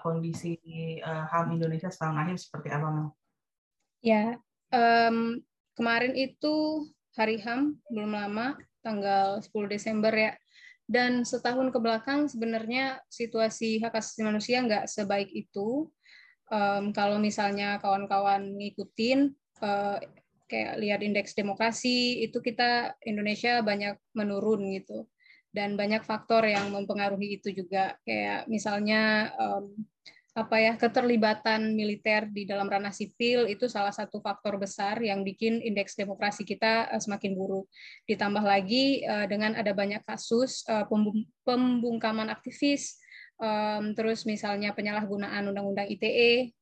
kondisi uh, HAM Indonesia setahun akhir seperti apa, Mel? Ya, um, kemarin itu hari HAM belum lama, tanggal 10 Desember ya. Dan setahun ke belakang sebenarnya situasi hak asasi manusia nggak sebaik itu. Um, kalau misalnya kawan-kawan ngikutin, uh, kayak lihat indeks demokrasi, itu kita Indonesia banyak menurun gitu dan banyak faktor yang mempengaruhi itu juga kayak misalnya um, apa ya keterlibatan militer di dalam ranah sipil itu salah satu faktor besar yang bikin indeks demokrasi kita uh, semakin buruk. Ditambah lagi uh, dengan ada banyak kasus uh, pembungkaman aktivis, terus misalnya penyalahgunaan undang-undang ITE,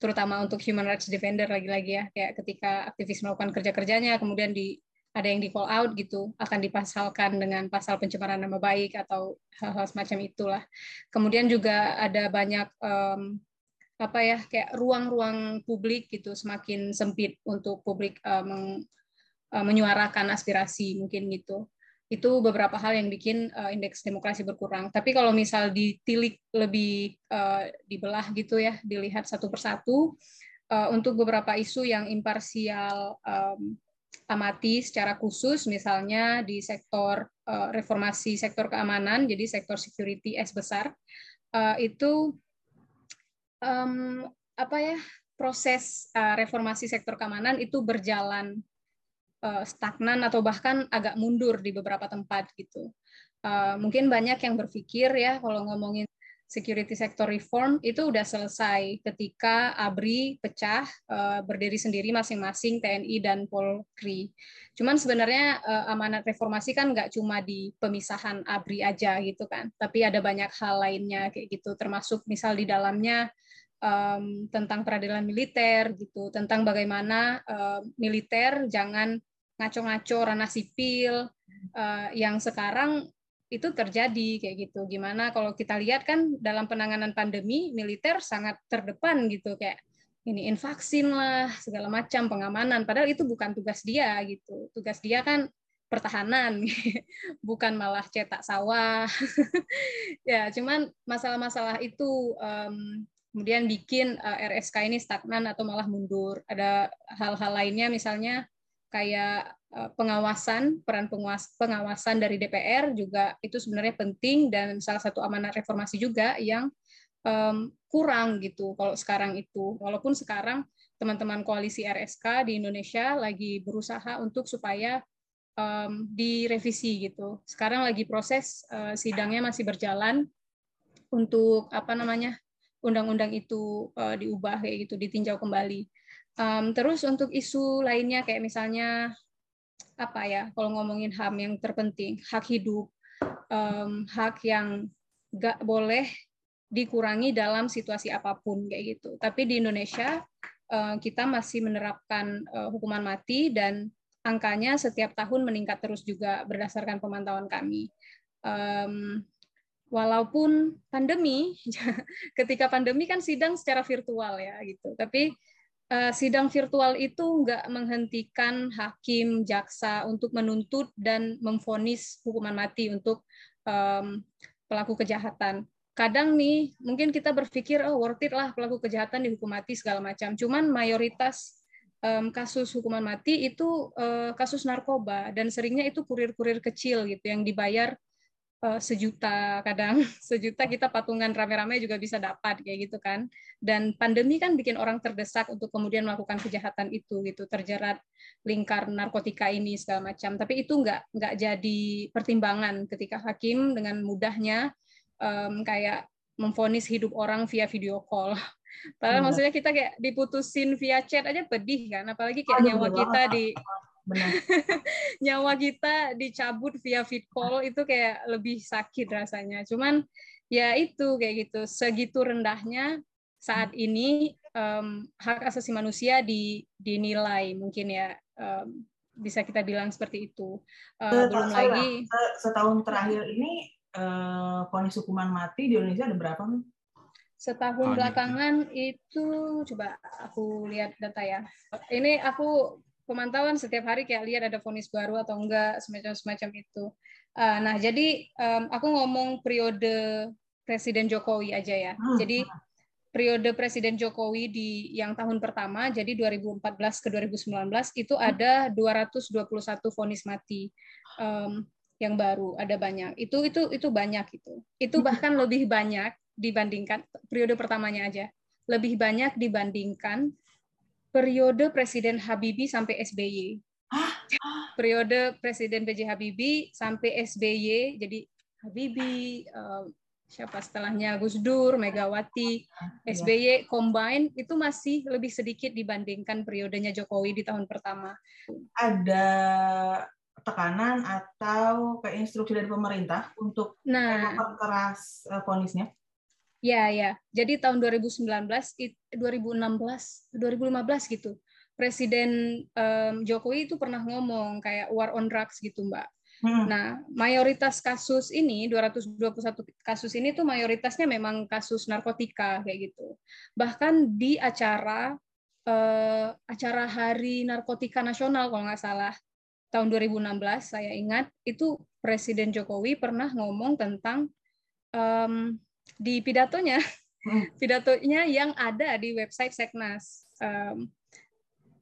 terutama untuk human rights defender lagi-lagi ya, kayak ketika aktivis melakukan kerja-kerjanya kemudian di ada yang di call out gitu akan dipasalkan dengan pasal pencemaran nama baik atau hal-hal semacam itulah. Kemudian juga ada banyak um, apa ya kayak ruang-ruang publik gitu semakin sempit untuk publik uh, menyuarakan aspirasi mungkin gitu. Itu beberapa hal yang bikin uh, indeks demokrasi berkurang. Tapi kalau misal ditilik lebih uh, dibelah gitu ya, dilihat satu persatu uh, untuk beberapa isu yang imparsial um, amati secara khusus misalnya di sektor uh, reformasi sektor keamanan jadi sektor security S besar uh, itu apa ya proses uh, reformasi sektor keamanan itu berjalan stagnan atau bahkan agak mundur di beberapa tempat gitu. Mungkin banyak yang berpikir ya kalau ngomongin security sector reform itu udah selesai ketika ABRI pecah uh, berdiri sendiri masing-masing TNI dan Polri. Cuman sebenarnya uh, amanat reformasi kan nggak cuma di pemisahan ABRI aja gitu kan, tapi ada banyak hal lainnya kayak gitu, termasuk misal di dalamnya tentang peradilan militer gitu, tentang bagaimana militer jangan ngaco-ngaco ranah sipil uh, yang sekarang itu terjadi kayak gitu. Gimana kalau kita lihat kan dalam penanganan pandemi militer sangat terdepan gitu kayak ini vaksin lah segala macam pengamanan padahal itu bukan tugas dia gitu. Tugas dia kan pertahanan bukan malah cetak sawah. ya, cuman masalah-masalah itu um, kemudian bikin eh, RSK ini stagnan atau malah mundur. Ada hal-hal lainnya misalnya kayak pengawasan peran penguas, pengawasan dari DPR juga itu sebenarnya penting dan salah satu amanat reformasi juga yang um, kurang gitu kalau sekarang itu. Walaupun sekarang teman-teman koalisi RSK di Indonesia lagi berusaha untuk supaya um, direvisi gitu. Sekarang lagi proses uh, sidangnya masih berjalan untuk apa namanya undang-undang itu uh, diubah kayak gitu ditinjau kembali. Um, terus untuk isu lainnya kayak misalnya apa ya kalau ngomongin HAM yang terpenting hak hidup um, hak yang nggak boleh dikurangi dalam situasi apa pun kayak gitu. Tapi di Indonesia uh, kita masih menerapkan uh, hukuman mati dan angkanya setiap tahun meningkat terus juga berdasarkan pemantauan kami. Um, walaupun pandemi ketika pandemi kan sidang secara virtual ya gitu. Tapi sidang virtual itu nggak menghentikan hakim, jaksa untuk menuntut dan memfonis hukuman mati untuk um, pelaku kejahatan. Kadang nih, mungkin kita berpikir, oh worth it lah pelaku kejahatan dihukum mati segala macam. Cuman mayoritas um, kasus hukuman mati itu uh, kasus narkoba dan seringnya itu kurir-kurir kecil gitu yang dibayar uh, sejuta kadang. Sejuta kita patungan rame-rame juga bisa dapat kayak gitu kan. Dan pandemi kan bikin orang terdesak untuk kemudian melakukan kejahatan itu gitu. Terjerat lingkar narkotika ini segala macam. Tapi itu nggak nggak jadi pertimbangan ketika hakim dengan mudahnya um, kayak memfonis hidup orang via video call. Padahal hmm. maksudnya kita kayak diputusin via chat aja pedih kan. Apalagi kayak nyawa kita di nyawa kita dicabut via fit call itu kayak lebih sakit rasanya. Cuman ya itu kayak gitu segitu rendahnya saat ini um, hak asasi manusia di, dinilai mungkin ya um, bisa kita bilang seperti itu. Uh, belum lagi setahun terakhir ini uh, vonis hukuman mati di Indonesia ada berapa nih? Setahun oh, belakangan itu coba aku lihat data ya. Ini aku pemantauan setiap hari kayak lihat ada vonis baru atau enggak semacam semacam itu. Uh, nah jadi um, aku ngomong periode Presiden Jokowi aja ya. Hmm. Jadi periode Presiden Jokowi di yang tahun pertama, jadi 2014 ke 2019 itu hmm. ada 221 vonis mati um, yang baru, ada banyak. Itu itu itu banyak itu. Itu hmm. bahkan lebih banyak dibandingkan periode pertamanya aja. Lebih banyak dibandingkan periode Presiden Habibie sampai SBY. Periode Presiden B.J. Habibie sampai SBY, jadi Habibie, siapa setelahnya Gus Dur, Megawati, iya. SBY combine itu masih lebih sedikit dibandingkan periodenya Jokowi di tahun pertama. Ada tekanan atau kayak instruksi dari pemerintah untuk nah, keras ponisnya? Ya, ya. Jadi tahun 2019, 2016, 2015 gitu. Presiden um, Jokowi itu pernah ngomong kayak war on drugs gitu, Mbak. Hmm. Nah, mayoritas kasus ini 221 kasus ini tuh mayoritasnya memang kasus narkotika kayak gitu. Bahkan di acara eh, acara Hari Narkotika Nasional kalau nggak salah tahun 2016 saya ingat itu Presiden Jokowi pernah ngomong tentang um, di pidatonya hmm. pidatonya yang ada di website Seknas. Um,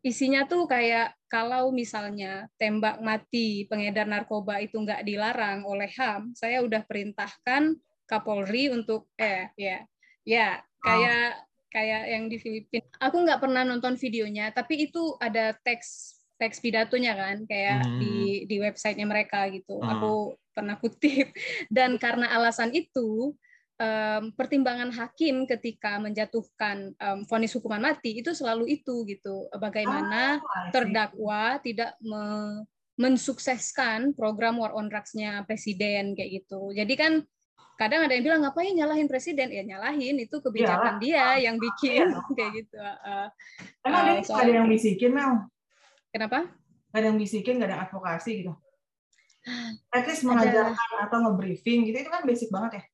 isinya tuh kayak kalau misalnya tembak mati pengedar narkoba itu nggak dilarang oleh HAM, saya udah perintahkan Kapolri untuk eh ya ya kayak oh. kayak yang di Filipina. Aku nggak pernah nonton videonya, tapi itu ada teks teks pidatonya kan kayak hmm. di di websitenya mereka gitu. Hmm. Aku pernah kutip dan karena alasan itu um, pertimbangan hakim ketika menjatuhkan um, vonis hukuman mati itu selalu itu gitu. Bagaimana oh, terdakwa tidak me mensukseskan program war on drugs-nya presiden kayak gitu. Jadi kan kadang ada yang bilang ngapain nyalahin presiden? Ya nyalahin. Itu kebijakan ya, dia yang bikin ya. kayak gitu uh, emang uh, ada yang bisikin Mel? Kenapa? Ada yang bisikin gak ada advokasi gitu? At least mengajarkan ada... atau nge-briefing gitu itu kan basic banget ya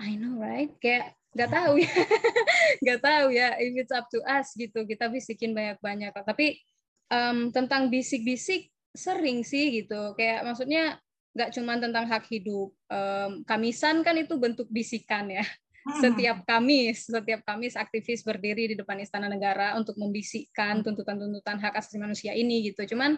I know right? Kayak nggak tahu ya. Nggak tahu ya. If it's up to us gitu. Kita bisikin banyak-banyak. Tapi um, tentang bisik-bisik sering sih gitu. Kayak maksudnya nggak cuma tentang hak hidup. Um, kamisan kan itu bentuk bisikan ya. Hmm. setiap Kamis, setiap Kamis aktivis berdiri di depan Istana Negara untuk membisikkan tuntutan-tuntutan hak asasi manusia ini gitu. Cuman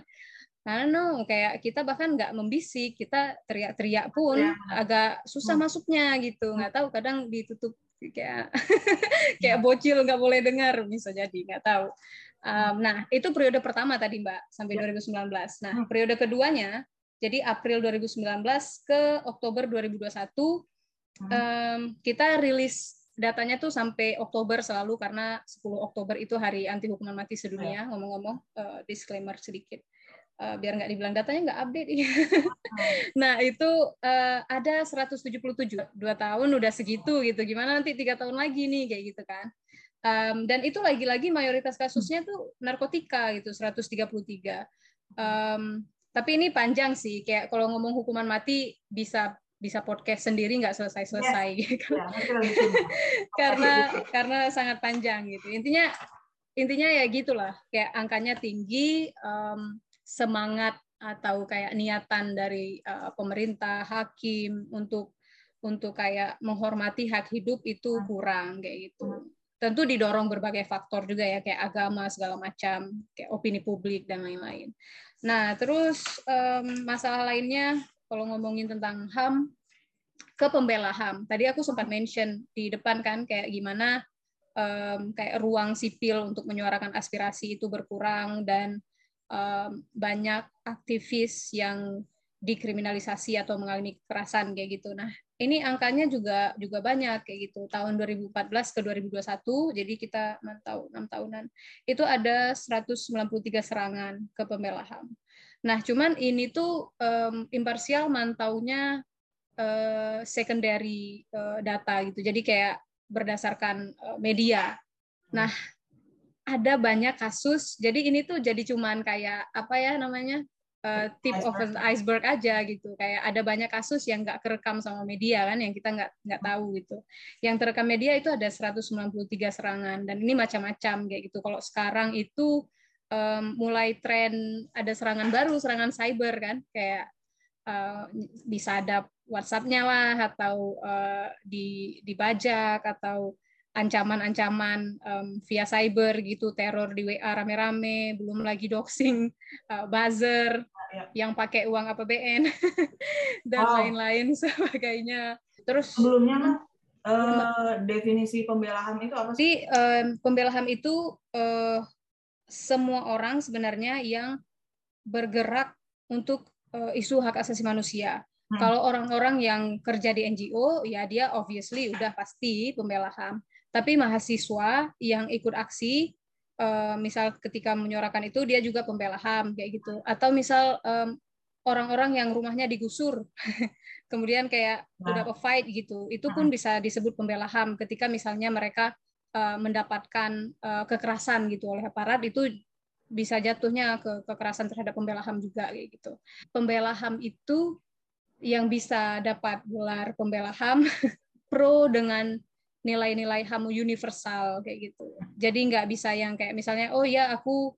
I don't kayak kita bahkan nggak membisik, kita teriak-teriak pun ya. agak susah hmm. masuknya gitu. Nggak tahu kadang ditutup kayak kayak bocil nggak boleh dengar bisa jadi nggak tahu. Um, nah itu periode pertama tadi Mbak sampai ya. 2019. Nah hmm. periode keduanya jadi April 2019 ke Oktober 2021 hmm. um, kita rilis datanya tuh sampai Oktober selalu karena 10 Oktober itu hari anti hukuman mati sedunia. Ya. Ngomong-ngomong uh, disclaimer sedikit uh, biar nggak dibilang datanya nggak update. nah itu uh, ada 177 dua tahun udah segitu gitu. Gimana nanti tiga tahun lagi nih kayak gitu kan? Um, dan itu lagi-lagi mayoritas kasusnya tuh narkotika gitu 133. Um, tapi ini panjang sih. Kayak kalau ngomong hukuman mati bisa bisa podcast sendiri nggak selesai-selesai yes. gitu. Ya, karena karena sangat panjang gitu. Intinya intinya ya gitulah. Kayak angkanya tinggi. Um, semangat atau kayak niatan dari uh, pemerintah, hakim untuk untuk kayak menghormati hak hidup itu hmm. kurang kayak gitu. Hmm. Tentu didorong berbagai faktor juga ya kayak agama segala macam, kayak opini publik dan lain-lain. Nah, terus um, masalah lainnya kalau ngomongin tentang HAM ke pembela HAM. Tadi aku sempat mention di depan kan kayak gimana um, kayak ruang sipil untuk menyuarakan aspirasi itu berkurang dan um, banyak aktivis yang dikriminalisasi atau mengalami kekerasan kayak gitu. Nah, ini angkanya juga juga banyak kayak gitu. Tahun 2014 ke 2021, jadi kita mantau enam tahunan. Itu ada 193 serangan ke pembela HAM. Nah, cuman ini tuh um, imparsial mantaunya uh, secondary uh, data gitu. Jadi kayak berdasarkan uh, media. Nah, ada banyak kasus. Jadi ini tuh jadi cuman kayak apa ya namanya uh, tip of an iceberg aja gitu. Kayak ada banyak kasus yang nggak kerekam sama media kan, yang kita nggak nggak tahu gitu. Yang terekam media itu ada 193 serangan dan ini macam-macam kayak gitu. Kalau sekarang itu um, mulai tren ada serangan baru, serangan cyber kan, kayak uh, bisa ada WhatsApp-nya lah atau uh, di dibajak atau ancaman-ancaman um, via cyber gitu teror di WA rame-rame belum lagi doxing uh, buzzer ya. yang pakai uang APBN dan lain-lain wow. sebagainya terus sebelumnya uh, definisi pembela HAM itu apa sih? Uh, pembela HAM itu uh, semua orang sebenarnya yang bergerak untuk uh, isu hak asasi manusia. Hmm. Kalau orang-orang yang kerja di NGO, ya dia obviously udah pasti pembela HAM. Tapi mahasiswa yang ikut aksi, uh, misal ketika menyuarakan itu dia juga pembela HAM kayak gitu. Atau misal um, orang-orang yang rumahnya digusur, kemudian kayak nah. udah fight gitu, itu pun hmm. bisa disebut pembela HAM ketika misalnya mereka uh, mendapatkan uh, kekerasan gitu oleh aparat itu bisa jatuhnya ke kekerasan terhadap pembela HAM juga kayak gitu. Pembela HAM itu yang bisa dapat gelar pembela HAM pro dengan nilai-nilai HAM universal kayak gitu. Jadi nggak bisa yang kayak misalnya oh ya aku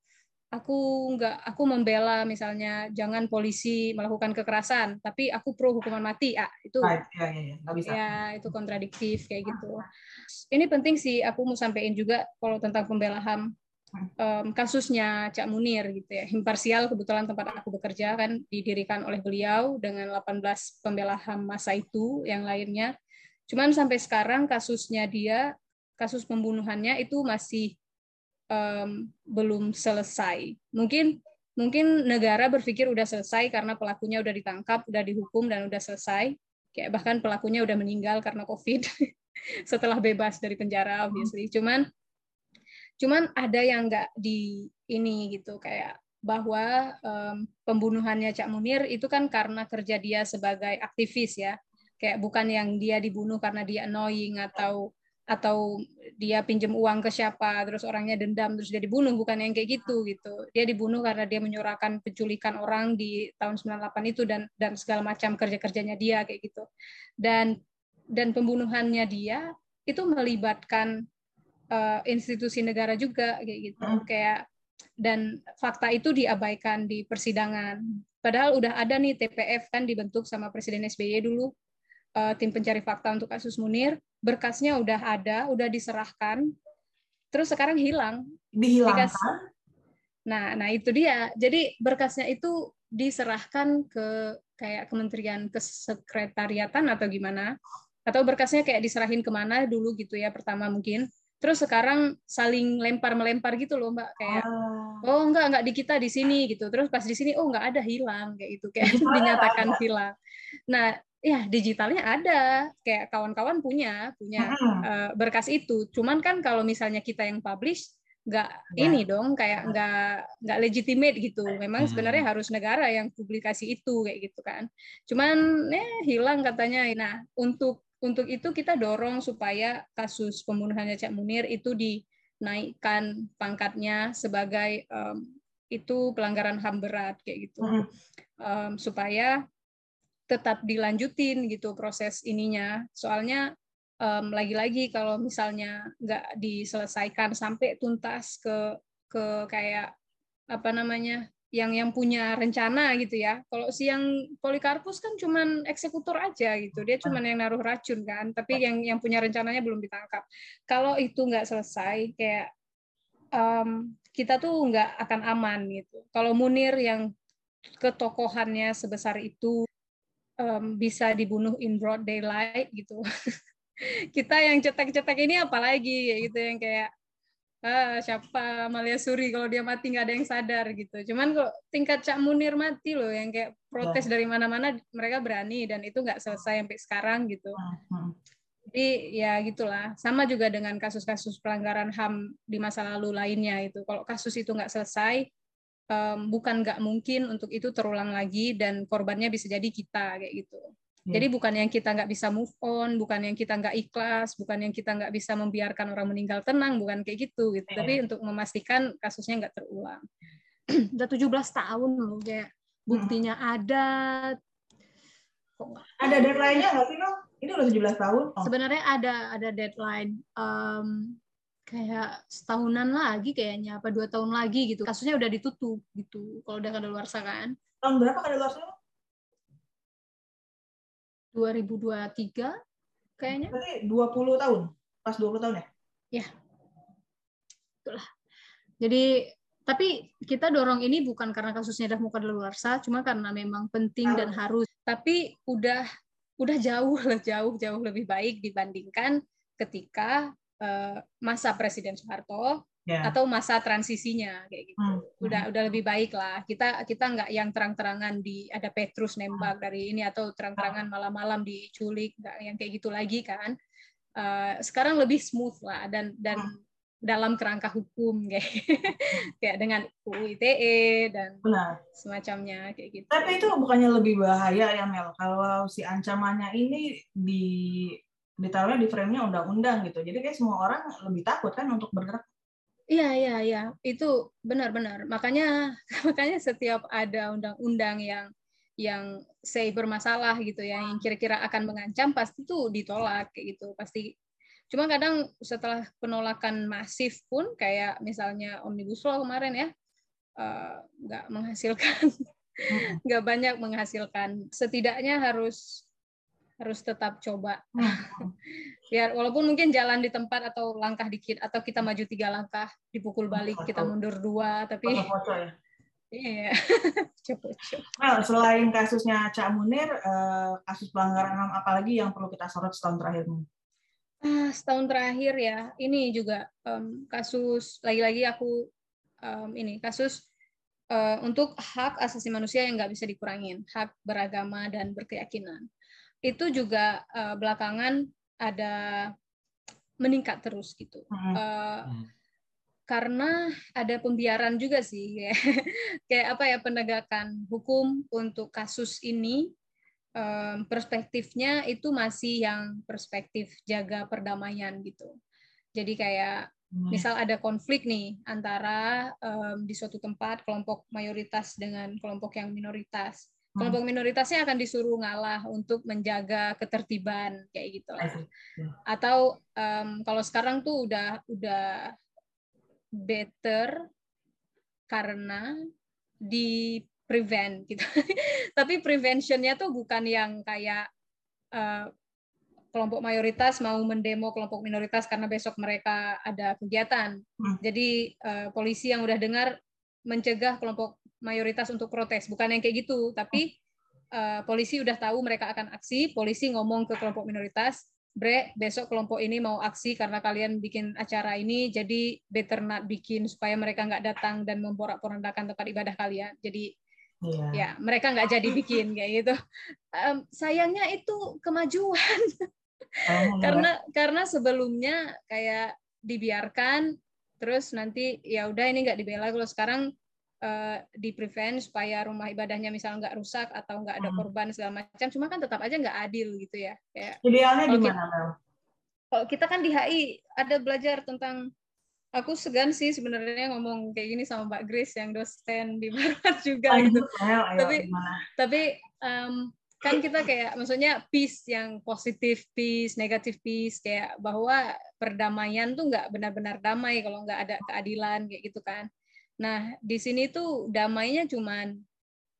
aku nggak aku membela misalnya jangan polisi melakukan kekerasan tapi aku pro hukuman mati ah itu ya, ya, ya. Nggak bisa. ya itu kontradiktif kayak gitu ini penting sih aku mau sampaikan juga kalau tentang pembela HAM um, kasusnya Cak Munir gitu ya. Imparsial kebetulan tempat aku bekerja kan didirikan oleh beliau dengan 18 pembela HAM masa itu yang lainnya. Cuman sampai sekarang kasusnya dia, kasus pembunuhannya itu masih um, belum selesai. Mungkin mungkin negara berpikir udah selesai karena pelakunya udah ditangkap, udah dihukum dan udah selesai. Kayak bahkan pelakunya udah meninggal karena COVID setelah bebas dari penjara obviously. Cuman Cuman ada yang nggak di ini gitu kayak bahwa um, pembunuhannya Cak Munir itu kan karena kerja dia sebagai aktivis ya kayak bukan yang dia dibunuh karena dia annoying atau atau dia pinjam uang ke siapa terus orangnya dendam terus dia dibunuh. Bukan yang kayak gitu gitu. Dia dibunuh karena dia menyuarakan penculikan orang di tahun 98 itu dan dan segala macam kerja kerjanya dia kayak gitu. Dan dan pembunuhannya dia itu melibatkan uh, institusi negara juga kayak gitu. Hmm. kayak dan fakta itu diabaikan di persidangan. Padahal udah ada nih TPF kan dibentuk sama Presiden SBY dulu uh, tim pencari fakta untuk kasus Munir berkasnya udah ada udah diserahkan terus sekarang hilang. Dihilangkan? Dikas, nah nah itu dia. Jadi berkasnya itu diserahkan ke kayak kementerian kesekretariatan atau gimana? Atau berkasnya kayak diserahin ke mana dulu gitu ya pertama mungkin. Terus sekarang saling lempar melempar gitu loh mbak. Kayak ah. oh enggak enggak di kita di sini gitu. Terus pas di sini oh enggak ada hilang kayak itu kayak dinyatakan hilang. Nah ya digitalnya ada. Kayak kawan-kawan punya punya uh, berkas itu. Cuman kan kalau misalnya kita yang publish nggak ya. ini dong kayak nggak nggak legitimate gitu. Memang sebenarnya harus negara yang publikasi itu kayak gitu kan. Cuman eh hilang katanya. Nah untuk untuk itu kita dorong supaya kasus pembunuhannya Cak Munir itu dinaikkan pangkatnya sebagai um, itu pelanggaran HAM berat kayak gitu. Um, supaya tetap dilanjutin gitu proses ininya soalnya um, lagi-lagi kalau misalnya nggak diselesaikan sampai tuntas ke ke kayak apa namanya yang yang punya rencana gitu ya. Kalau si yang Polikarpus kan cuman eksekutor aja gitu. Dia cuman yang naruh racun kan, tapi yang yang punya rencananya belum ditangkap. Kalau itu nggak selesai kayak um, kita tuh nggak akan aman gitu. Kalau Munir yang ketokohannya sebesar itu um, bisa dibunuh in broad daylight gitu. kita yang cetek-cetek ini apalagi gitu yang kayak ah, siapa Amalia Suri kalau dia mati nggak ada yang sadar gitu. Cuman kok tingkat Cak Munir mati loh yang kayak protes oh. dari mana-mana mereka berani dan itu nggak selesai sampai sekarang gitu. Hmm. Jadi ya gitulah. Sama juga dengan kasus-kasus pelanggaran HAM di masa lalu lainnya itu. Kalau kasus itu nggak selesai, um, bukan nggak mungkin untuk itu terulang lagi dan korbannya bisa jadi kita kayak gitu. Hmm. Jadi bukan yang kita nggak bisa move on, bukan yang kita nggak ikhlas, bukan yang kita nggak bisa membiarkan orang meninggal tenang, bukan kayak gitu gitu. Tapi hmm. untuk memastikan kasusnya nggak terulang. Udah 17 tahun loh kayak buktinya hmm. ada. ada deadline-nya nggak sih lo? Ini udah 17 tahun. Oh. Sebenarnya ada ada deadline. Um, kayak setahunan lagi kayaknya apa dua tahun lagi gitu kasusnya udah ditutup gitu kalau udah luar kan tahun berapa luar sana 2023 kayaknya. Berarti 20 tahun. Pas 20 tahun ya? Ya. Itulah. Jadi tapi kita dorong ini bukan karena kasusnya udah muka daluarsa, cuma karena memang penting dan harus. Tapi udah udah jauh jauh jauh lebih baik dibandingkan ketika uh, masa Presiden Soeharto yeah. atau masa transisinya kayak gitu. Hmm. Udah udah lebih baik lah. Kita kita nggak yang terang-terangan di ada Petrus nembak hmm. dari ini atau terang-terangan malam-malam diculik, nggak yang kayak gitu lagi kan. Uh, sekarang lebih smooth lah dan dan hmm. dalam kerangka hukum kayak kayak dengan UU ITE dan Benar. semacamnya kayak gitu. Tapi itu bukannya lebih bahaya ya Mel kalau si ancamannya ini di ditaruhnya di frame-nya undang-undang gitu. Jadi kayak semua orang lebih takut kan untuk bergerak Iya, iya, iya. Itu benar-benar. Makanya makanya setiap ada undang-undang yang yang say bermasalah gitu ya, yang kira-kira akan mengancam pasti tuh ditolak kayak gitu. Pasti cuma kadang setelah penolakan masif pun kayak misalnya omnibus law kemarin ya eh, nggak uh, menghasilkan nggak banyak menghasilkan setidaknya harus harus tetap coba biar walaupun mungkin jalan di tempat atau langkah dikit atau kita maju tiga langkah dipukul balik kita mundur dua tapi ya? Iya. Well, selain kasusnya Cak Munir, eh, kasus pelanggaran HAM apalagi yang perlu kita sorot setahun terakhir? Ah, setahun terakhir ya, ini juga um, kasus lagi-lagi aku um, ini kasus uh, untuk hak asasi manusia yang nggak bisa dikurangin, hak beragama dan berkeyakinan. Itu juga uh, belakangan ada meningkat terus gitu. Uh, karena ada pembiaran juga sih kayak, kayak apa ya penegakan hukum untuk kasus ini um, perspektifnya itu masih yang perspektif jaga perdamaian gitu. Jadi kayak hmm. misal ada konflik nih antara um, di suatu tempat kelompok mayoritas dengan kelompok yang minoritas kelompok minoritasnya akan disuruh ngalah untuk menjaga ketertiban kayak gitu lah. Atau um, kalau sekarang tuh udah udah better karena di prevent gitu. Tapi preventionnya tuh bukan yang kayak uh, kelompok mayoritas mau mendemo kelompok minoritas karena besok mereka ada kegiatan. Hmm. Jadi uh, polisi yang udah dengar mencegah kelompok mayoritas untuk protes, bukan yang kayak gitu, tapi uh, polisi udah tahu mereka akan aksi, polisi ngomong ke kelompok minoritas, Bre, besok kelompok ini mau aksi karena kalian bikin acara ini, jadi better not bikin supaya mereka nggak datang dan memporak-porandakan tempat ibadah kalian. Jadi yeah. ya mereka nggak jadi bikin kayak gitu. Um, sayangnya itu kemajuan karena karena sebelumnya kayak dibiarkan terus nanti ya udah ini nggak dibela kalau sekarang uh, di prevent supaya rumah ibadahnya misalnya nggak rusak atau nggak ada hmm. korban segala macam cuma kan tetap aja nggak adil gitu ya kayak idealnya gimana Mel? Kalau kita kan di HI ada belajar tentang aku segan sih sebenarnya ngomong kayak gini sama Mbak Grace yang dosen di Barat juga ayo, gitu. Ayo, ayo, tapi gimana? tapi um, kan kita kayak maksudnya peace yang positif peace, negatif peace kayak bahwa perdamaian tuh nggak benar-benar damai kalau nggak ada keadilan kayak gitu kan. Nah, di sini tuh damainya cuman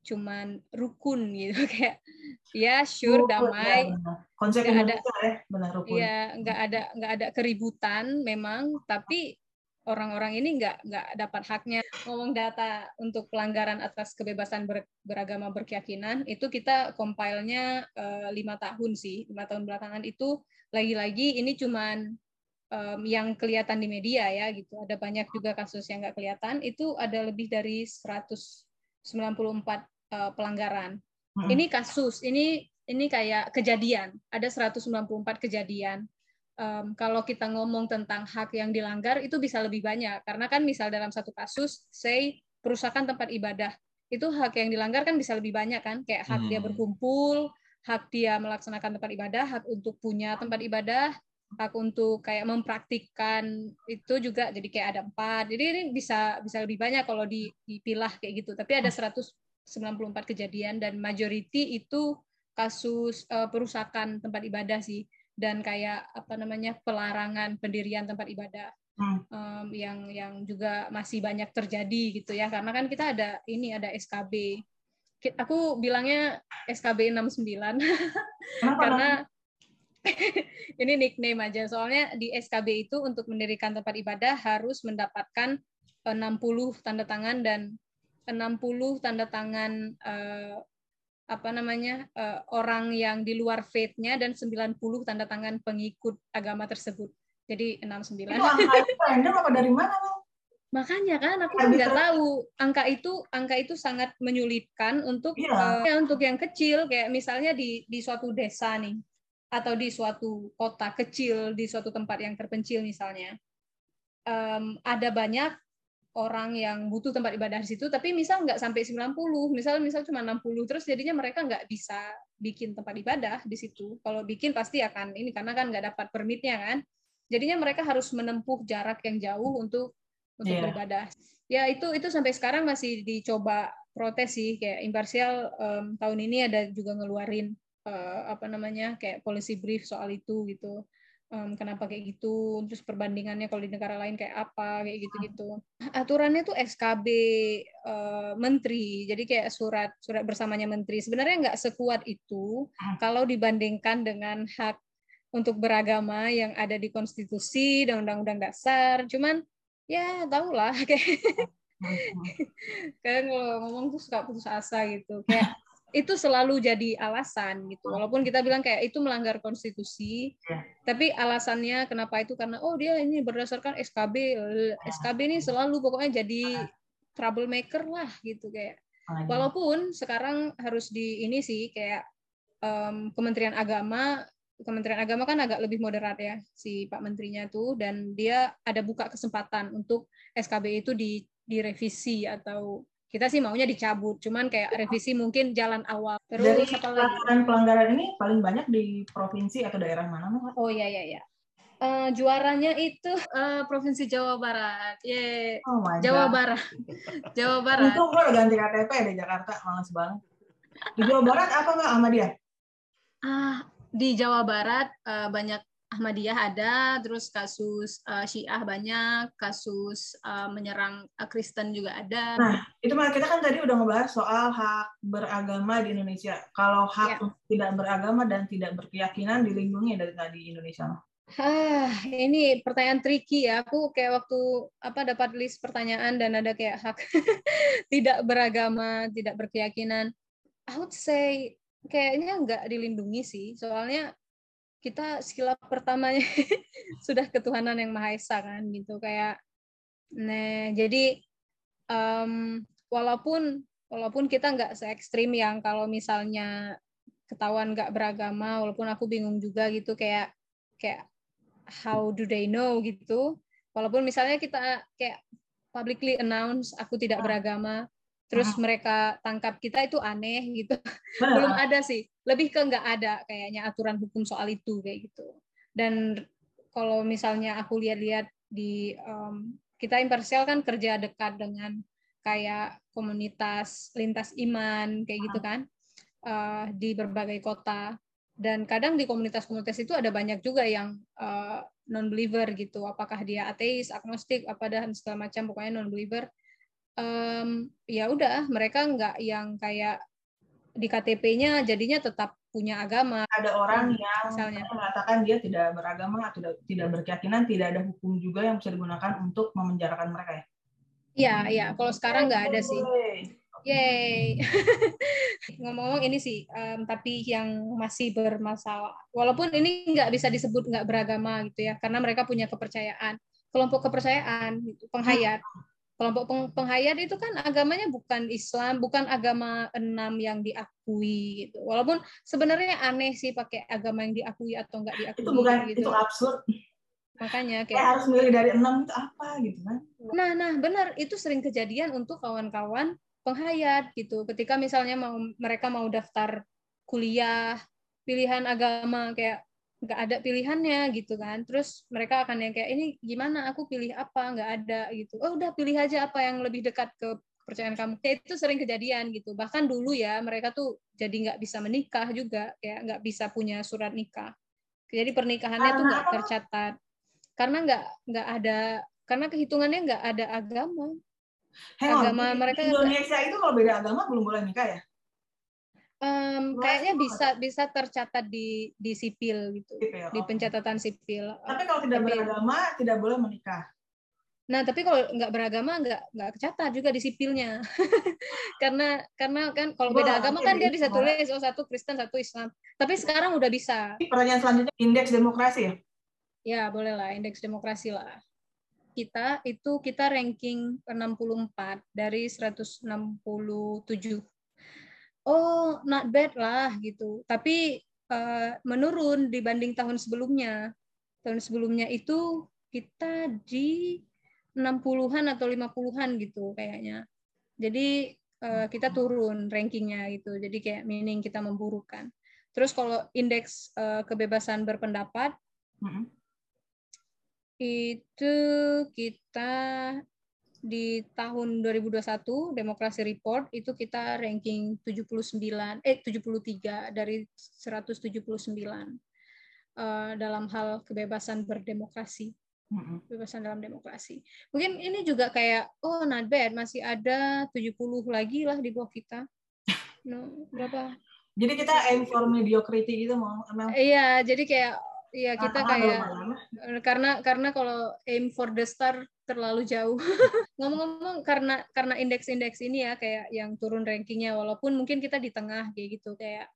cuman rukun gitu. Kayak ya sure damai. konsep nggak ada ya benar rukun. Ya nggak ada nggak ada keributan memang. Tapi orang-orang ini nggak nggak dapat haknya. Ngomong data untuk pelanggaran atas kebebasan ber, beragama berkeyakinan itu kita compile-nya uh, lima tahun sih. Lima tahun belakangan itu lagi-lagi ini cuman um, yang kelihatan di media ya gitu. Ada banyak juga kasus yang nggak kelihatan. Itu ada lebih dari 194 uh, pelanggaran. Hmm. Ini kasus, ini ini kayak kejadian. Ada 194 kejadian. Um, kalau kita ngomong tentang hak yang dilanggar itu bisa lebih banyak karena kan misal dalam satu kasus, say perusakan tempat ibadah itu hak yang dilanggar kan bisa lebih banyak kan kayak hak hmm. dia berkumpul, hak dia melaksanakan tempat ibadah, hak untuk punya tempat ibadah, hak untuk kayak mempraktikkan itu juga jadi kayak ada empat. Jadi ini bisa bisa lebih banyak kalau dipilah kayak gitu. Tapi ada 194 kejadian dan majority itu kasus uh, perusakan tempat ibadah sih. Dan kayak apa namanya pelarangan pendirian tempat ibadah um, yang yang juga masih banyak terjadi gitu ya. Karena kan kita ada ini ada SKB aku bilangnya SKB 69 karena ini nickname aja. Soalnya di SKB itu untuk mendirikan tempat ibadah harus mendapatkan 60 tanda tangan dan 60 tanda tangan uh, apa namanya uh, orang yang di luar faith-nya dan 90 tanda tangan pengikut agama tersebut. Jadi 69. Itu angka itu random apa dari mana, Makanya kan aku nggak tahu angka itu angka itu sangat menyulitkan untuk yeah. Iya. uh, untuk yang kecil kayak misalnya di di suatu desa nih atau di suatu kota kecil di suatu tempat yang terpencil misalnya um, ada banyak orang yang butuh tempat ibadah di situ tapi misal nggak sampai 90 misal misal cuma 60 terus jadinya mereka nggak bisa bikin tempat ibadah di situ kalau bikin pasti akan ini karena kan nggak dapat permitnya kan jadinya mereka harus menempuh jarak yang jauh untuk untuk yeah. beribadah. Ya itu itu sampai sekarang masih dicoba protes sih kayak imparsial um, tahun ini ada juga ngeluarin uh, apa namanya kayak policy brief soal itu gitu. Um, kenapa kayak gitu, terus perbandingannya kalau di negara lain kayak apa, kayak gitu-gitu. Aturannya tuh SKB uh, menteri, jadi kayak surat surat bersamanya menteri. Sebenarnya nggak sekuat itu ah. kalau dibandingkan dengan hak untuk beragama yang ada di konstitusi dan undang-undang dasar. Cuman ya tau lah kayak kayak kalau ngomong tuh suka putus asa gitu kayak itu selalu jadi alasan gitu. Walaupun kita bilang kayak itu melanggar konstitusi ya. tapi alasannya kenapa itu? Karena oh dia ini berdasarkan SKB SKB ini selalu pokoknya jadi troublemaker lah gitu kayak. Walaupun sekarang harus di ini sih kayak um, Kementerian Agama Kementerian Agama kan agak lebih moderat ya si Pak Menterinya tuh dan dia ada buka kesempatan untuk SKB itu di direvisi atau kita sih maunya dicabut, cuman kayak revisi mungkin jalan awal. Terus Dari pelanggaran pelanggaran ini paling banyak di provinsi atau daerah mana, Mbak? Oh iya iya iya. Uh, juaranya itu uh, provinsi Jawa Barat, yeah. oh Jawa Barat, Jawa Barat. Untung gue udah ganti KTP di Jakarta, males banget. Di Jawa Barat apa nggak Ahmadiyah? Ah, di Jawa Barat uh, banyak Ahmadiyah ada, terus kasus uh, Syiah banyak, kasus uh, menyerang uh, Kristen juga ada. Nah, itu mah kita kan tadi udah ngebahas soal hak beragama di Indonesia. Kalau hak ya. tidak beragama dan tidak berkeyakinan dilindungi dari tadi Indonesia. Ah, ini pertanyaan tricky ya. Aku kayak waktu apa dapat list pertanyaan dan ada kayak hak tidak beragama, tidak berkeyakinan. I would say kayaknya nggak dilindungi sih soalnya kita sila pertamanya sudah ketuhanan yang maha esa kan gitu. Kayak nah jadi um, walaupun walaupun kita nggak se ekstrim yang kalau misalnya ketahuan nggak beragama walaupun aku bingung juga gitu kayak kayak how do they know gitu. Walaupun misalnya kita kayak publicly announce aku tidak beragama terus mereka tangkap kita itu aneh gitu. Belum ada sih. Lebih ke nggak ada kayaknya aturan hukum soal itu kayak gitu. Dan kalau misalnya aku lihat-lihat di um, kita imparsial kan kerja dekat dengan kayak komunitas lintas iman kayak gitu kan uh, di berbagai kota. Dan kadang di komunitas-komunitas itu ada banyak juga yang uh, non believer gitu. Apakah dia ateis agnostik apa dan segala macam pokoknya non believer um, ya udah mereka nggak yang kayak di KTP-nya jadinya tetap punya agama. Ada orang yang misalnya mengatakan dia tidak beragama atau tidak, tidak berkeyakinan, tidak ada hukum juga yang bisa digunakan untuk memenjarakan mereka ya. Iya, iya. Kalau sekarang nggak ada sih. Yay. Ngomong-ngomong ini sih, um, tapi yang masih bermasalah. Walaupun ini nggak bisa disebut nggak beragama gitu ya, karena mereka punya kepercayaan, kelompok kepercayaan, gitu, penghayat kelompok penghayat itu kan agamanya bukan Islam, bukan agama enam yang diakui gitu. Walaupun sebenarnya aneh sih pakai agama yang diakui atau enggak diakui. Itu bukan gitu. itu absurd. Makanya kayak harus milih dari enam itu apa gitu kan? Nah, nah benar itu sering kejadian untuk kawan-kawan penghayat gitu. Ketika misalnya mau mereka mau daftar kuliah, pilihan agama kayak nggak ada pilihannya gitu kan. Terus mereka akan yang kayak ini gimana? Aku pilih apa? Nggak ada gitu. Oh udah pilih aja apa yang lebih dekat ke kepercayaan kamu. Ya, itu sering kejadian gitu. Bahkan dulu ya mereka tuh jadi nggak bisa menikah juga ya nggak bisa punya surat nikah. Jadi pernikahannya tuh nggak tercatat. Karena nggak nggak ada karena kehitungannya nggak ada agama. Hang agama mereka Indonesia itu kalau beda agama belum boleh nikah ya Um, kayaknya bisa bisa tercatat di di sipil gitu, sipil, di pencatatan sipil. Tapi kalau tidak tapi, beragama tidak boleh menikah. Nah, tapi kalau nggak beragama nggak nggak kecatat juga di sipilnya, karena karena kan kalau beda agama kan dia bisa tulis oh satu Kristen satu Islam. Tapi sekarang udah bisa. Pertanyaan selanjutnya indeks demokrasi ya? Ya boleh lah indeks demokrasi lah. Kita itu kita ranking 64 dari 167 oh not bad lah gitu. Tapi uh, menurun dibanding tahun sebelumnya. Tahun sebelumnya itu kita di 60-an atau 50-an gitu kayaknya. Jadi uh, kita turun rankingnya gitu. Jadi kayak meaning kita memburukkan. Terus kalau indeks uh, kebebasan berpendapat mm -hmm. itu kita di tahun 2021 Demokrasi Report itu kita ranking 79 eh 73 dari 179 uh, dalam hal kebebasan berdemokrasi. Kebebasan dalam demokrasi. Mungkin ini juga kayak oh not bad masih ada 70 lagi lah di bawah kita. No, berapa? Jadi kita aim for mediocrity gitu mau. Iya, jadi kayak Iya kita kayak karena karena kalau aim for the star terlalu jauh. Ngomong-ngomong karena karena indeks-indeks ini ya kayak yang turun rankingnya walaupun mungkin kita di tengah kayak gitu kayak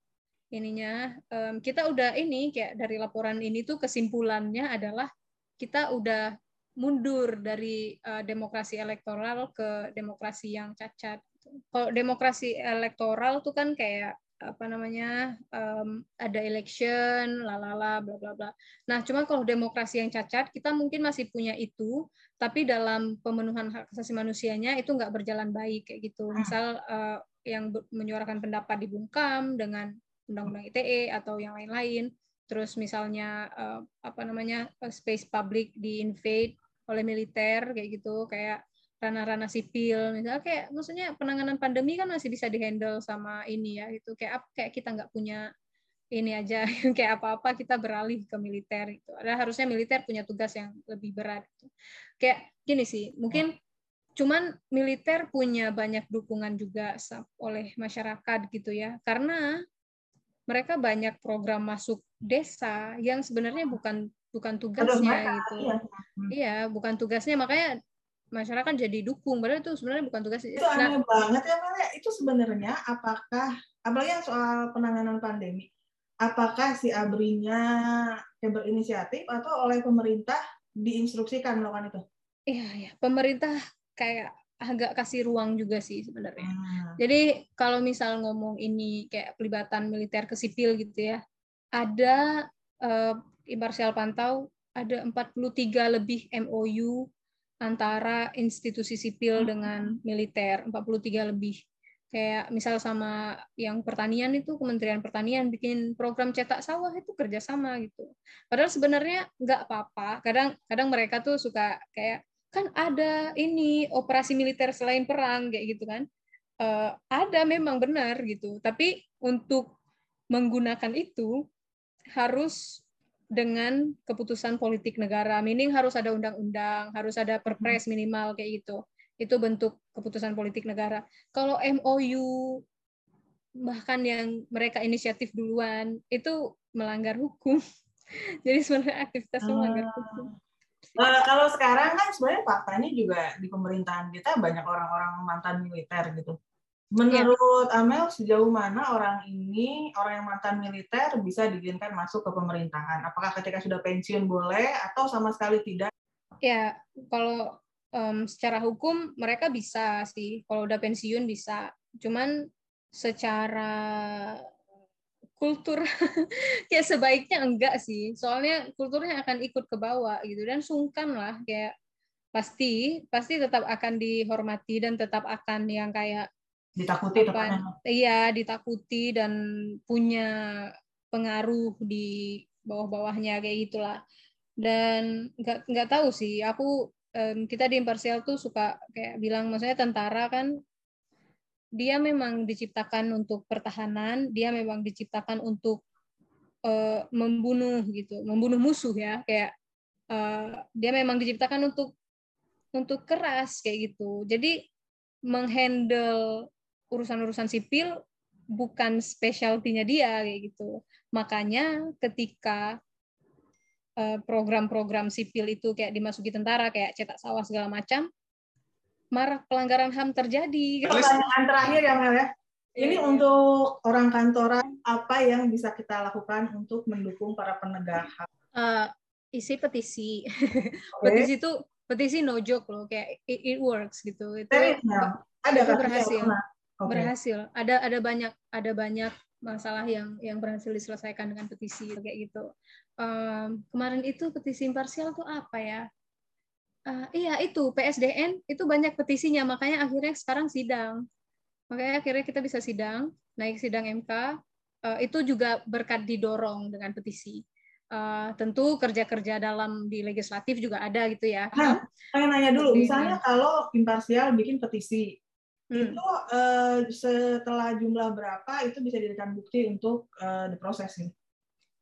ininya um, kita udah ini kayak dari laporan ini tuh kesimpulannya adalah kita udah mundur dari uh, demokrasi elektoral ke demokrasi yang cacat. Kalau demokrasi elektoral tuh kan kayak apa namanya um, ada election lalala bla bla bla. Nah cuma kalau demokrasi yang cacat kita mungkin masih punya itu tapi dalam pemenuhan hak asasi manusianya itu nggak berjalan baik kayak gitu. Hmm. misal uh, yang menyuarakan pendapat dibungkam dengan undang-undang ITE atau yang lain-lain. Terus misalnya uh, apa namanya space public di invade oleh militer kayak gitu. Kayak ranah-ranah sipil. Misalnya kayak maksudnya penanganan pandemi kan masih bisa dihandle sama ini ya itu kayak kayak kita nggak punya ini aja kayak apa-apa kita beralih ke militer itu ada harusnya militer punya tugas yang lebih berat gitu. kayak gini sih mungkin cuman militer punya banyak dukungan juga oleh masyarakat gitu ya. Karena mereka banyak program masuk desa yang sebenarnya bukan bukan tugasnya gitu. iya. iya bukan tugasnya. Makanya masyarakat jadi dukung. Padahal itu sebenarnya bukan tugas itu nah, aneh banget ya Mel itu sebenarnya apakah apalagi yang soal penanganan pandemi apakah si abrinya yang berinisiatif atau oleh pemerintah diinstruksikan melakukan itu? Iya ya pemerintah kayak agak kasih ruang juga sih sebenarnya. Hmm. jadi kalau misal ngomong ini kayak pelibatan militer ke sipil gitu ya ada uh, imparsial pantau ada 43 lebih MOU antara institusi sipil hmm. dengan militer 43 lebih. Kayak misal sama yang pertanian itu Kementerian Pertanian bikin program cetak sawah itu kerjasama gitu. Padahal sebenarnya nggak apa-apa. Kadang kadang mereka tuh suka kayak kan ada ini operasi militer selain perang kayak gitu kan. Uh, ada memang benar gitu. Tapi untuk menggunakan itu harus dengan keputusan politik negara. Meaning harus ada undang-undang, harus ada perpres minimal kayak gitu. Itu bentuk keputusan politik negara. Kalau MOU bahkan yang mereka inisiatif duluan itu melanggar hukum. Jadi sebenarnya aktivitasnya hmm. melanggar hukum. Uh, kalau sekarang kan sebenarnya faktanya juga di pemerintahan kita banyak orang-orang mantan militer gitu. Menurut ya. Amel, sejauh mana orang ini, orang yang mantan militer, bisa diizinkan masuk ke pemerintahan? Apakah ketika sudah pensiun boleh, atau sama sekali tidak? Ya, kalau um, secara hukum mereka bisa sih. Kalau udah pensiun bisa. Cuman secara kultur kayak sebaiknya enggak sih. Soalnya kulturnya akan ikut ke bawah gitu dan sungkan lah kayak pasti pasti tetap akan dihormati dan tetap akan yang kayak ditakuti apa, iya ditakuti dan punya pengaruh di bawah-bawahnya kayak gitulah. Dan nggak nggak tahu sih aku um, kita di imparsial tuh suka kayak bilang maksudnya tentara kan dia memang diciptakan untuk pertahanan dia memang diciptakan untuk uh, membunuh gitu membunuh musuh ya kayak uh, dia memang diciptakan untuk untuk keras kayak gitu. Jadi menghandle urusan-urusan sipil bukan specialty-nya dia kayak gitu. Makanya ketika eh, program-program sipil itu kayak dimasuki tentara kayak cetak sawah segala macam, marah pelanggaran HAM terjadi. Pertanyaan terakhir ya Mel ya. Ini Iya. untuk orang kantoran apa yang bisa kita lakukan untuk mendukung para penegak HAM? Eh, isi petisi. Oke. petisi itu petisi no joke loh kayak it, it works gitu. Itu Serius? Ada itu berhasil. pernah? Oke. berhasil. Ada ada banyak ada banyak masalah yang yang berhasil diselesaikan dengan petisi kayak gitu. Em, kemarin itu petisi imparsial tuh apa ya? Eh, iya itu PSDN itu banyak petisinya makanya akhirnya sekarang sidang. Makanya akhirnya kita bisa sidang naik sidang MK eh, itu juga berkat didorong dengan petisi. Eh, tentu kerja-kerja dalam di legislatif juga ada gitu ya. Nah, pengen nanya dulu, misalnya kalau imparsial bikin petisi, Hmm. itu eh, setelah jumlah berapa itu bisa dijadikan bukti untuk eh, diproses nih?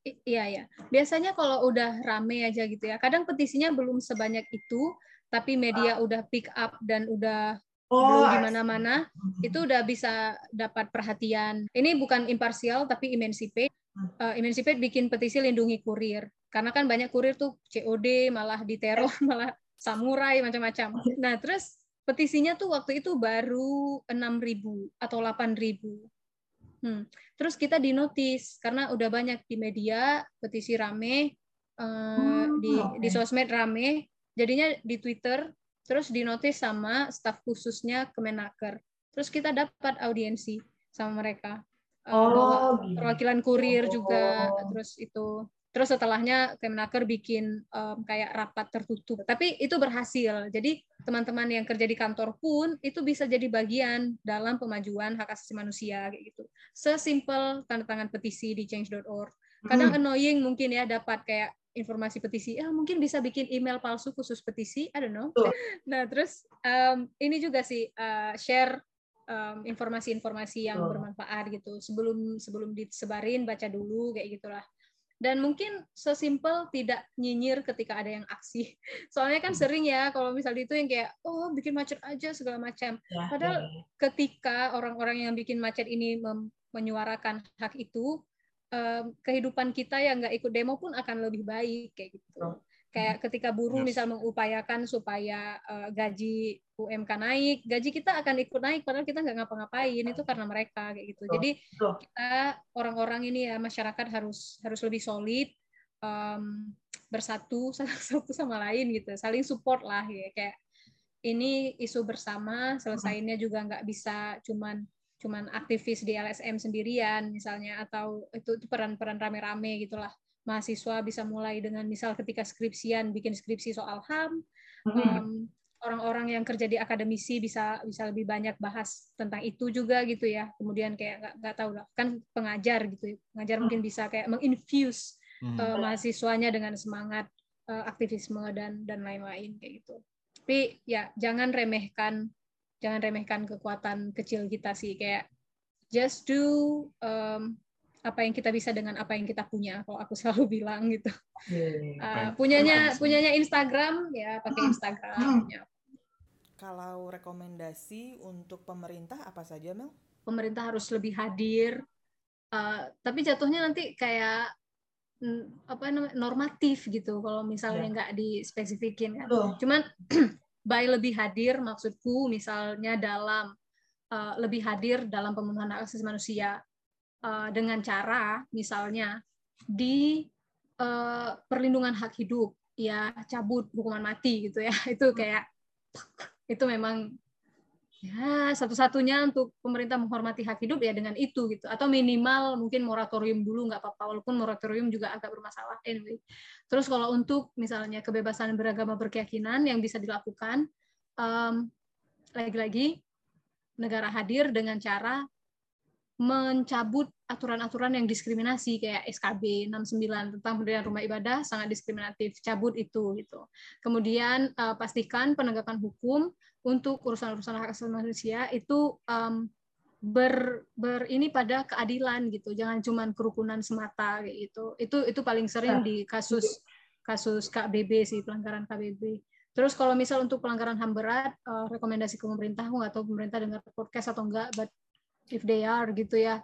I- Iya ya. Biasanya kalau udah rame aja gitu ya. Kadang petisinya belum sebanyak itu, tapi media udah pick up dan udah Oh, di mana-mana, itu udah bisa dapat perhatian. Ini bukan imparsial tapi Emancipate. Eh, Emancipate bikin petisi lindungi kurir. Karena kan banyak kurir tuh COD, malah diteror, malah samurai macam-macam. Nah, terus petisinya tuh waktu itu baru 6.000 atau 8.000. Hmm. Terus kita dinotis karena udah banyak di media petisi rame eh, di oke. di sosmed rame, jadinya di Twitter terus dinotis sama staf khususnya Kemenaker. Terus kita dapat audiensi sama mereka. Eh, Oh, gitu. perwakilan kurir juga Oh. terus itu terus setelahnya Kemenaker bikin em, kayak rapat tertutup. Tapi itu berhasil. Jadi teman-teman yang kerja di kantor pun itu bisa jadi bagian dalam pemajuan hak asasi manusia kayak gitu. Sesimpel tanda tangan petisi di change.org kadang Hmm. annoying mungkin ya dapat kayak informasi petisi ya mungkin bisa bikin email palsu khusus petisi. I don't know. Betul. nah terus em, ini juga sih eh, share em, informasi-informasi yang Betul. bermanfaat gitu. Sebelum sebelum disebarin baca dulu kayak gitulah dan mungkin sesimpel tidak nyinyir ketika ada yang aksi soalnya kan sering ya kalau misalnya itu yang kayak oh bikin macet aja segala macam Ya, Padahal- ya, ya. ketika orang-orang yang bikin macet ini menyuarakan hak itu em, kehidupan kita yang nggak ikut demo pun akan lebih baik kayak gitu. Kayak ketika buruh Yes. misal mengupayakan supaya eh, gaji UMK naik gaji kita akan ikut naik padahal kita nggak ngapa-ngapain. Itu karena mereka kayak gitu. Jadi kita orang-orang ini ya masyarakat harus harus lebih solid em, bersatu satu sama lain gitu. Saling support lah ya. Kayak ini isu bersama selesainya juga nggak bisa cuman cuman aktivis di LSM sendirian misalnya atau itu, itu peran-peran rame-rame gitulah mahasiswa bisa mulai dengan misal ketika skripsian bikin skripsi soal HAM Hmm. Em, orang-orang yang kerja di akademisi bisa bisa lebih banyak bahas tentang itu juga gitu ya kemudian kayak nggak nggak tahu lah kan pengajar gitu ya. pengajar mungkin bisa kayak menginfuse Hmm. eh, mahasiswanya dengan semangat eh, aktivisme dan dan lain-lain kayak gitu tapi ya jangan remehkan jangan remehkan kekuatan kecil kita sih kayak just do em, apa yang kita bisa dengan apa yang kita punya kalau aku selalu bilang gitu Iya. Uh, punyanya punyanya Instagram ya pakai Instagram Hmm. punya Kalau rekomendasi untuk pemerintah apa saja, Mel? pemerintah harus lebih hadir Uh, tapi jatuhnya nanti kayak mm, apa namanya normatif gitu kalau misalnya Iya. nggak dispesifikin kan Betul. cuman by lebih hadir maksudku misalnya dalam uh, lebih hadir dalam pemenuhan hak asasi manusia uh, dengan cara misalnya di uh, perlindungan hak hidup ya cabut hukuman mati gitu ya. Itu kayak itu memang ya satu-satunya untuk pemerintah menghormati hak hidup ya dengan itu gitu. Atau minimal mungkin moratorium dulu nggak apa-apa walaupun moratorium juga agak bermasalah anyway. Terus kalau untuk misalnya kebebasan beragama berkeyakinan yang bisa dilakukan em, lagi-lagi negara hadir dengan cara mencabut aturan-aturan yang diskriminasi kayak SKB 69 tentang pendirian rumah ibadah sangat diskriminatif cabut itu gitu. Kemudian eh, pastikan penegakan hukum untuk urusan-urusan hak asasi manusia itu em, ber, ber ini pada keadilan gitu. Jangan cuman kerukunan semata kayak gitu. Itu itu paling sering Nah, di kasus kasus KBB sih pelanggaran KBB terus kalau misal untuk pelanggaran ham berat eh, rekomendasi ke pemerintah aku nggak tahu pemerintah dengar podcast atau enggak but if they are gitu ya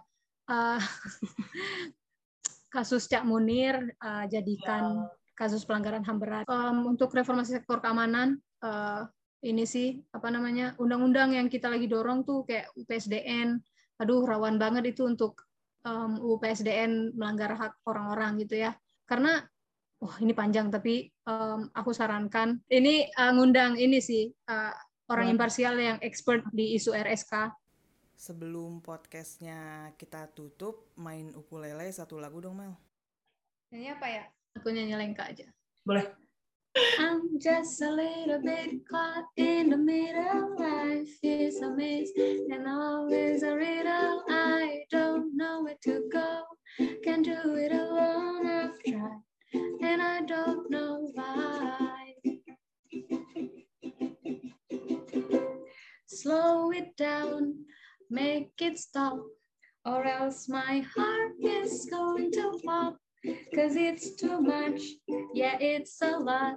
uh, kasus Cak Munir uh, jadikan ya. kasus pelanggaran HAM berat. Um, untuk reformasi sektor keamanan, uh, ini sih apa namanya undang-undang yang kita lagi dorong tuh kayak UPSDN. Aduh rawan banget itu untuk um, UPSDN melanggar hak orang-orang gitu ya. Karena wah ini panjang tapi um, aku sarankan ini uh, ngundang ini sih uh, orang imparsial yang expert di isu RSK. Sebelum podcastnya kita tutup, main ukulele satu lagu dong Mel. Nyanyi apa ya? Aku nyanyi lengka aja. Boleh. I'm just a little bit caught in the middle. Life is a maze and always a riddle. I don't know where to go. Can't do it alone. I've tried and I don't know why. slow it down, make it stop, or else my heart is going to pop. Cause it's too much, yeah, it's a lot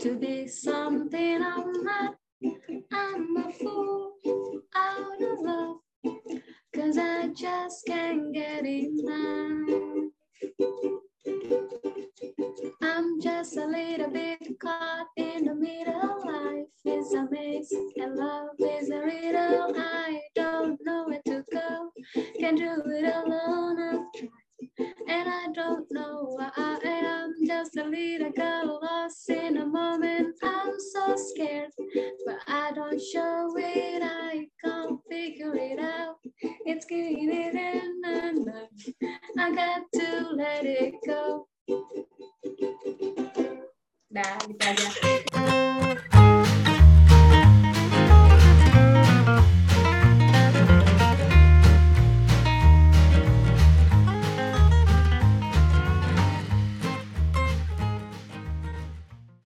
to be something I'm not. I'm a fool out of love, cause I just can't get enough. I'm just a little bit caught in the middle. Life is a maze and love is a riddle. I don't know where to go. Can't do it alone. I've tried and I don't know why I am. Just a little girl lost in a moment. I'm so scared, but I don't show it. I can't figure it out. It's getting in and I got to let it go. Gitu aja.